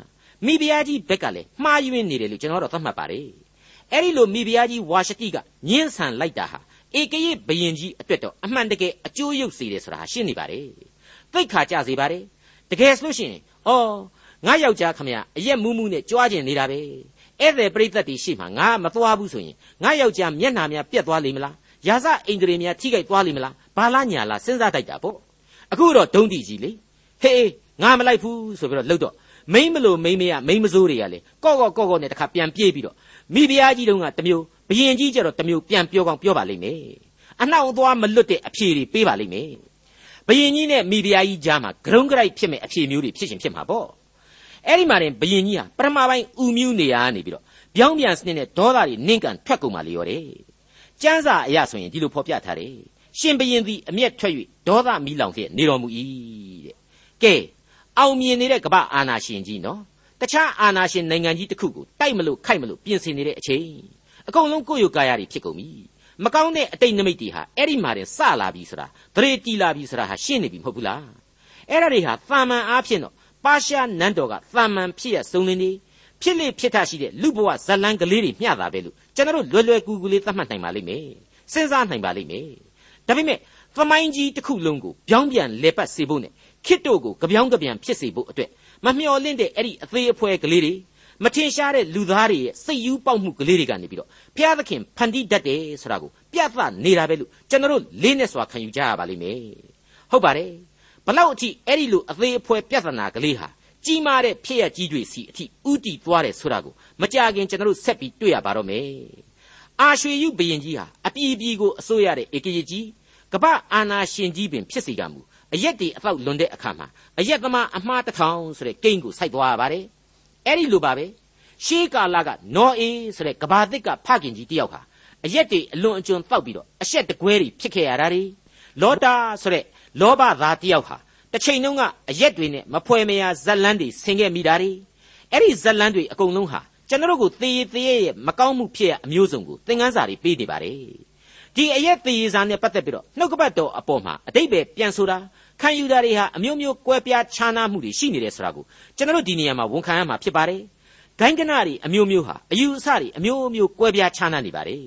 မိဖုရားကြီးဘက်ကလည်းမှားယွင်းနေတယ်လို့ကျွန်တော်တို့သတ်မှတ်ပါတယ်အဲ့ဒီလိုမိဖုရားကြီးဝါရှတိကညင်းဆန်လိုက်တာဟာဧကရေဘယင်ကြီးအတွက်တော့အမှန်တကယ်အကျိုးရုပ်စေတယ်ဆိုတာရှင်းနေပါတယ် သိခါကြစေပါတယ်တကယ်ဆိုလို့ရှိရင်ဩငါယောက်ျားခမရအရက်မူးမူးနဲ့ကြွားကျင်နေတာပဲဧည့်သည်ပရိသတ်တွေရှိမှငါမသွားဘူးဆိုရင်ငါယောက်ျားမျက်နှာများပြက်သွားလိမ့်မလားရာဇအိန္ဒြေများထိခိုက်သွားလိမ့်မလားဘာလားညာလားစဉ်းစားတတ်တာပေါ့အခုတော့ဒုံတိကြီးလေဟေးငါမလိုက်ဘူးဆိုပြီးတော့လှုပ်တော့မိမ့်မလို့မိမ့်မရမိမ့်မစိုးတွေကလေကော့ကော့ကော့ကော့နဲ့တခါပြန်ပြေးပြီးတော့မိဖုရားကြီးတုန်းကတမျိုးဘယင်ကြီးကျတော့တမျိုးပြန်ပြောကောင်းပြောပါလိမ့်မယ်အနှောက်သွားမလွတ်တဲ့အဖြေတွေပေးပါလိမ့်မယ် ဘယင်ကြီးနဲ့မိဖုရားကြီးကြားမှာဂရုံးကြိုက်ဖြစ်မဲ့အဖြေမျိုးတွေဖြစ်ရှင်ဖြစ်မှာပေါ့အဲ့ဒီမှာတင်ဘယင်ကြီးဟာပထမပိုင်းဥမြူးနေရနေပြီးတော့ပြောင်းပြန်စနစ်နဲ့ဒေါသတွေနင့်ကန်ထွက်ကုန်ပါလေရောတယ်ကျမ်းစာအရဆိုရင်ဒီလိုဖော်ပြထားတယ်ရှင်ဘရင်သည်အမျက်ထွက်၍ဒေါသမီးလောင်ဖြင့်နေတော်မူ၏တဲ့ကဲအောင်မြင်နေတဲ့ကမ္ဘာအာနာရှင်ကြီးနော်တခြားအာနာရှင်နိုင်ငံကြီးတစ်ခုကိုတိုက်မလို့ခိုက်မလို့ပြင်ဆင်နေတဲ့အချိန်အကုန်လုံးကိုယ့်ရုပ်ကာယတွေဖြစ်ကုန်ပြီ မကောင်းတဲ့အတိတ်နမိတ်တွေဟာအဲ့ဒီမှာတင်စလာပြီဆိုတာသရေတီလာပြီဆိုတာဟာရှင်းနေပြီမဟုတ်ဘူးလားအဲ့ဒါတွေဟာသာမန်အားဖြင့်တော့ပါရှားနန်းတော်ကသာမန်ဖြစ်ရစုံလင်းနေဖြစ်လေဖြစ်ထရှိတဲ့လူဘဝဇလန်းကလေးတွေမျှတာပဲလို့ကျွန်တော်တို့လွယ်လွယ်ကူကူလေးသတ်မှတ်နိုင်ပါလိမ့်မယ်စဉ်းစားနိုင်ပါလိမ့်မယ်ဒါပေမဲ့သမိုင်းကြီးတစ်ခုလုံးကိုပြောင်းပြန်လဲပတ်စေဖို့နဲ့ခစ်တို့ကိုကြပြောင်းကြပြန်ဖြစ်စေဖို့အတွက်မမျှော်လင့်တဲ့အဲ့ဒီအသေးအဖွဲကလေးတွေ မထင်ရှားတဲ့လူသားတွေရဲ့စိတ်ယူပေါက်မှုကလေးတွေကနေပြီးတော့ဘုရားသခင်ဖန်တီးတတ်တယ်ဆိုတာကိုပြသနေတာပဲလို့ကျွန်တော်တို့လေးနဲ့စွာခံယူကြရပါလိမ့်မယ်ဟုတ်ပါတယ်ဘလောက်အထိအဲ့ဒီလိုအသေးအဖွဲပြဿနာကလေးဟာကြီးမားတဲ့ဖြစ်ရကြီးတွေစီအထိဥတီသွားတယ်ဆိုတာကိုမကြခင်ကျွန်တော်တို့ဆက်ပြီးတွေ့ရပါတော့မယ်အာရွှေယုဘယင်ကြီးဟာအပြည်ပြည်ကိုအစိုးရတဲ့ဧကရေကြီးကပ္ပအာနာရှင်ကြီးပင်ဖြစ်စေကမူအရက်တွေအပေါက်လွန်တဲ့အခါမှာအရက်သမားအမှားတစ်ထောင်ဆိုတဲ့ကိန်းကိုစိုက်သွားရပါတယ် အဲ့ဒီလိုပါပဲရှေးကာလကနော်အေးဆိုတဲ့ကဘာသစ်ကဖခင်ကြီးတယောက်ဟာအရက်တွေအလွန်အကျွံတောက်ပြီးတော့အဆက်တကွဲတွေဖြစ်ခဲ့ရတာတွေလောတာဆိုတဲ့လောဘသားတယောက်ဟာတစ်ချိန်လုံးကအရက်တွေနဲ့မဖွဲမရဇက်လန်းတွေဆင်ခဲ့မိတာတွေအဲ့ဒီဇက်လန်းတွေအကုန်လုံးဟာကျွန်တော်တို့ကိုသေရသေရရဲ့မကောင်းမှုဖြစ်ရအမျိုးစုံကိုသင်ခန်းစာတွေပေးနေပါတယ်ဒီအရက်သေရစာနဲ့ပတ်သက်ပြီးတော့နှုတ်ကပတ်တော်အပေါ်မှာအတိတ်ပဲပြန်ဆိုတာ ခံယူတာတွေဟာအမျိုးမျိုးကွဲပြားခြားနားမှုတွေရှိနေတယ်ဆိုတာကိုကျွန်တော်တို့ဒီနေရာမှာဝန်ခံရမှာဖြစ်ပါတယ်ဂိုင်းကနတွေအမျိုးမျိုးဟာအယူအဆတွေအမျိုးမျိုးကွဲပြားခြားနားနေပါတယ်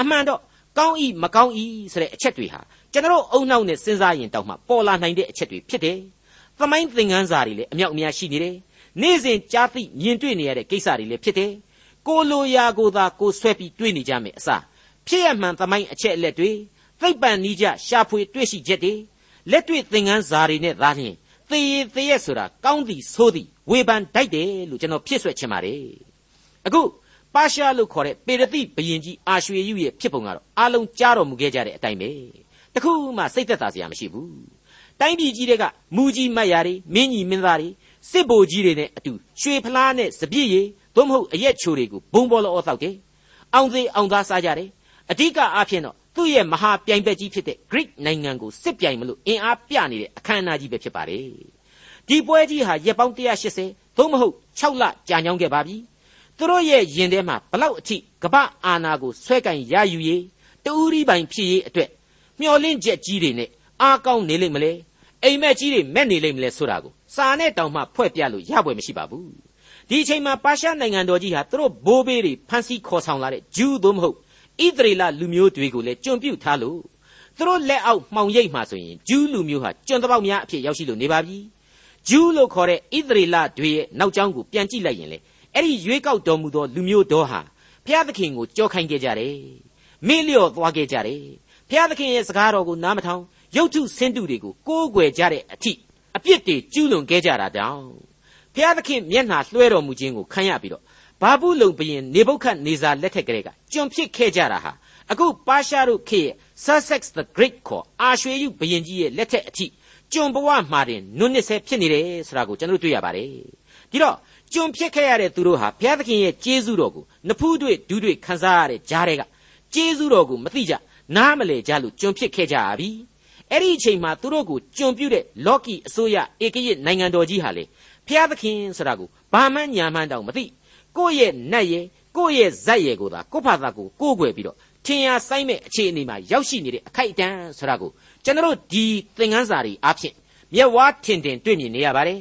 အမှန်တော့ကောင်းဤမကောင်းဤဆိုတဲ့အချက်တွေဟာကျွန်တော်အုံနောက်နဲ့စဉ်းစားရင်တောက်မှပေါ်လာနိုင်တဲ့အချက်တွေဖြစ်တယ်။သမိုင်းသင်ခန်းစာတွေလည်းအမြောက်အများရှိနေတယ်။နေ့စဉ်ကြားသိမြင်တွေ့နေရတဲ့ကိစ္စတွေလည်းဖြစ်တယ်။ကိုလိုရာကိုသာကိုဆွဲပြီးတွေးနေကြမယ်အစားဖြစ်ရမှန်သမိုင်းအချက်အလက်တွေသိပ္ပံနိကြရှာဖွေတွေ့ရှိချက်တွေ လက်တွေ့သင်ခန်းစာတွေနဲ့သာလျှင်သေရသေရဆိုတာကောင်းသည်ဆိုးသည်ဝေဖန်တိုက်တယ်လို့ကျွန်တော်ဖြစ်ဆွဲချင်ပါတယ်အခုပါရှားလို့ခေါ်တဲ့ပေရတိဘယင်ကြီးအာရွှေယုရဲ့ဖြစ်ပုံကတော့အလုံးကြားတော်မူခဲ့ကြတဲ့အတိုင်းပဲတခုမှစိတ်သက်သာစရာမရှိဘူးတိုင်းပြည်ကြီးတွေကမူကြီးမတ်ရာတွေမင်းကြီးမင်းသားတွေစစ်ဘိုလ်ကြီးတွေနဲ့အတူရွှေဖလားနဲ့စပြည့်ရည်သို့မဟုတ်အရက်ချိုတွေကိုဘုံဘောလောတောက်တယ်အောင်သေးအောင်သားစားကြတယ်အဓိကအားဖြင့်တော့ သူ့ရဲ့မဟာပြိုင်ဘက်ကြီးဖြစ်တဲ့ Greek နိုင်ငံကိုစစ်ပြိုင်မလို့အင်အားပြနေတဲ့အခမ်းအနားကြီးပဲဖြစ်ပါတယ်ဒီပွဲကြီးဟာရက်ပေါင်း180သို့မဟုတ်6လကြာညောင်းခဲ့ပါပြီသူတို့ရဲ့ယင်ထဲမှာဘလောက်အထိကပ္ပအာနာကိုဆွဲကင်ရယူရေးတူရီပိုင်ဖြစ်ရေးအတွက်မျောလင့်ချက်ကြီးတွေနဲ့အားကောင်းနေလိမ့်မလဲအိမ်မက်ကြီးတွေမက်နေလိမ့်မလဲဆိုတာကိုစာနဲ့တောင်မှဖွဲ့ပြလို့ရပွဲမရှိပါဘူးဒီအချိန်မှာပါရှားနိုင်ငံတော်ကြီးဟာသူတို့ဘိုးဘေးတွေဖမ်းဆီးခေါ်ဆောင်လာတဲ့ဂျူးသို့မဟုတ် ဣသရေလလူမျိုးတွေကိုလည်းကျွံပြုတ်ထားလို့သူတို့လက်အောက်မှောင်ရိပ်မှဆိုရင်ဂျူးလူမျိုးဟာကျွံတပေါက်များအဖြစ်ရောက်ရှိလို့နေပါပြီဂျူးလို့ခေါ်တဲ့ဣသရေလတွေရဲ့နောက်ကျောင်းကိုပြန်ကြည့်လိုက်ရင်လေအဲ့ဒီရွေးကောက်တော်မူသောလူမျိုးတော်ဟာဘုရားသခင်ကိုကြောခိုင်းခဲ့ကြတယ်မေ့လျော့သွားခဲ့ကြတယ်ဘုရားသခင်ရဲ့စကားတော်ကိုနားမထောင်ရုပ်ထုဆင်းတုတွေကိုကိုးကွယ်ကြတဲ့အထိအပြစ်တွေကျူးလွန်ခဲ့ကြတာတောင်ဘုရားသခင်မျက်နှာလွှဲတော်မူခြင်းကိုခံရပြီးတော့ ဘာဘူးလုံဘရင်နေဘုခတ်နေဇာလက်ထက်ကလေးကကျွန်ဖြစ်ခဲ့ကြတာဟာအခုပါရှားတို့ခေတ်ရဲ့ Sussex the Great ခေါ်အာရွှေယုဘရင်ကြီးရဲ့လက်ထက်အထိကျွန်ဘဝမှာတင်နုနှစ်ဆဲဖြစ်နေတယ်ဆိုတာကိုကျွန်တော်တွေ့ရပါတယ်ဒီတော့ကျွန်ဖြစ်ခဲ့ရတဲ့သူတို့ဟာဘုရားသခင်ရဲ့ကျေးဇူးတော်ကိုနဖူးတွေ့ဒူးတွေ့ခံစားရတဲ့ကြားတွေကကျေးဇူးတော်ကိုမသိကြနားမလဲကြလို့ကျွန်ဖြစ်ခဲ့ကြရပြီအဲ့ဒီအချိန်မှာသူတို့ကိုကျွန်ပြုတဲ့လော်ကီအစိုးရဧကရစ်နိုင်ငံတော်ကြီးဟာလေဘုရားသခင်ဆိုတာကိုဘာမှညာမှန်းတောင်မသိ ကိုယ့်ရဲ့နတ်ရဲ့ကိုယ့်ရဲ့ဇက်ရဲ့ကိုသာကိုယ့်ဘာသာကိုကိုးကွယ်ပြီးတော့ထင်ရဆိုင်မဲ့အခြေအနေမှာရောက်ရှိနေတဲ့အခိုက်အတန့်ဆိုတာကိုကျွန်တော်တို့ဒီသင်ခန်းစာတွေအားဖြင့်မျက်ဝါးထင်ထင်တွေ့မြင်နေရပါတယ်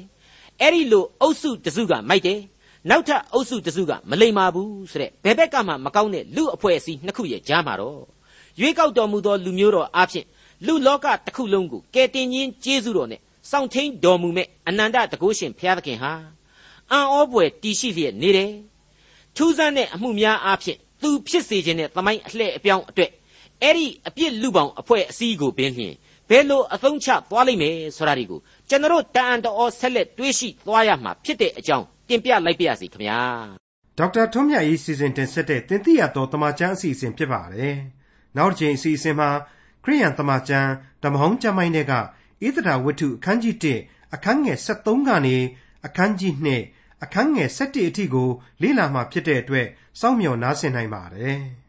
အဲ့ဒီလိုအုပ်စုတစုကမိုက်တယ်နောက်ထပ်အုပ်စုတစုကမလိမ္မာဘူးဆိုတဲ့ဘယ်ဘက်ကမှမကောင်းတဲ့လူအဖွဲ့အစည်းနှစ်ခုရဲ့ကြားမှာတော့ရွေးကောက်တော်မူသောလူမျိုးတော်အားဖြင့်လူလောကတစ်ခုလုံးကိုကယ်တင်ခြင်းကျေးဇူးတော်နဲ့စောင့်ထိန်တော်မူမဲ့အနန္တတကုရှင်ဘုရားသခင်ဟာ အံ့ဩပွေတည်ရှိလျက်နေတယ်ထူးဆန်းတဲ့အမှုများအားဖြင့်သူဖြစ်စေခြင်းနဲ့သမိုင်းအလှည့်အပြောင်းအတွက်အဲ့ဒီအပြစ်လူပောင်အဖွဲ့အစည်းကိုပင်လျင်ဘယ်လိုအသုံးချသွားလိမ့်မယ်ဆိုတာဒီကိုကျွန်တော်တန်အံတော်ဆက်လက်တွေးရှိသွားရမှာဖြစ်တဲ့အကြောင်းတင်ပြလိုက်ပါရစေခင်ဗျာဒေါက်တာထွန်းမြတ်ရေးစီစဉ်တင်ဆက်တဲ့တင်ပြတော်တမချန်းအစီအစဉ်ဖြစ်ပါတယ်နောက်တစ်ချိန်အစီအစဉ်မှာခရိယန်တမချန်းဓမ္မဟောင်းကျမ်းပိုင်းတွေကဣသရာဝတ္ထုအခန်းကြီး1အခန်းငယ်73ကနေအခန်းကြီး2 အခန်းငယ်7အထိကို လေ့လာမှဖြစ်တဲ့အတွက် စောင့်မျှော်နားဆင်နိုင်ပါတယ်။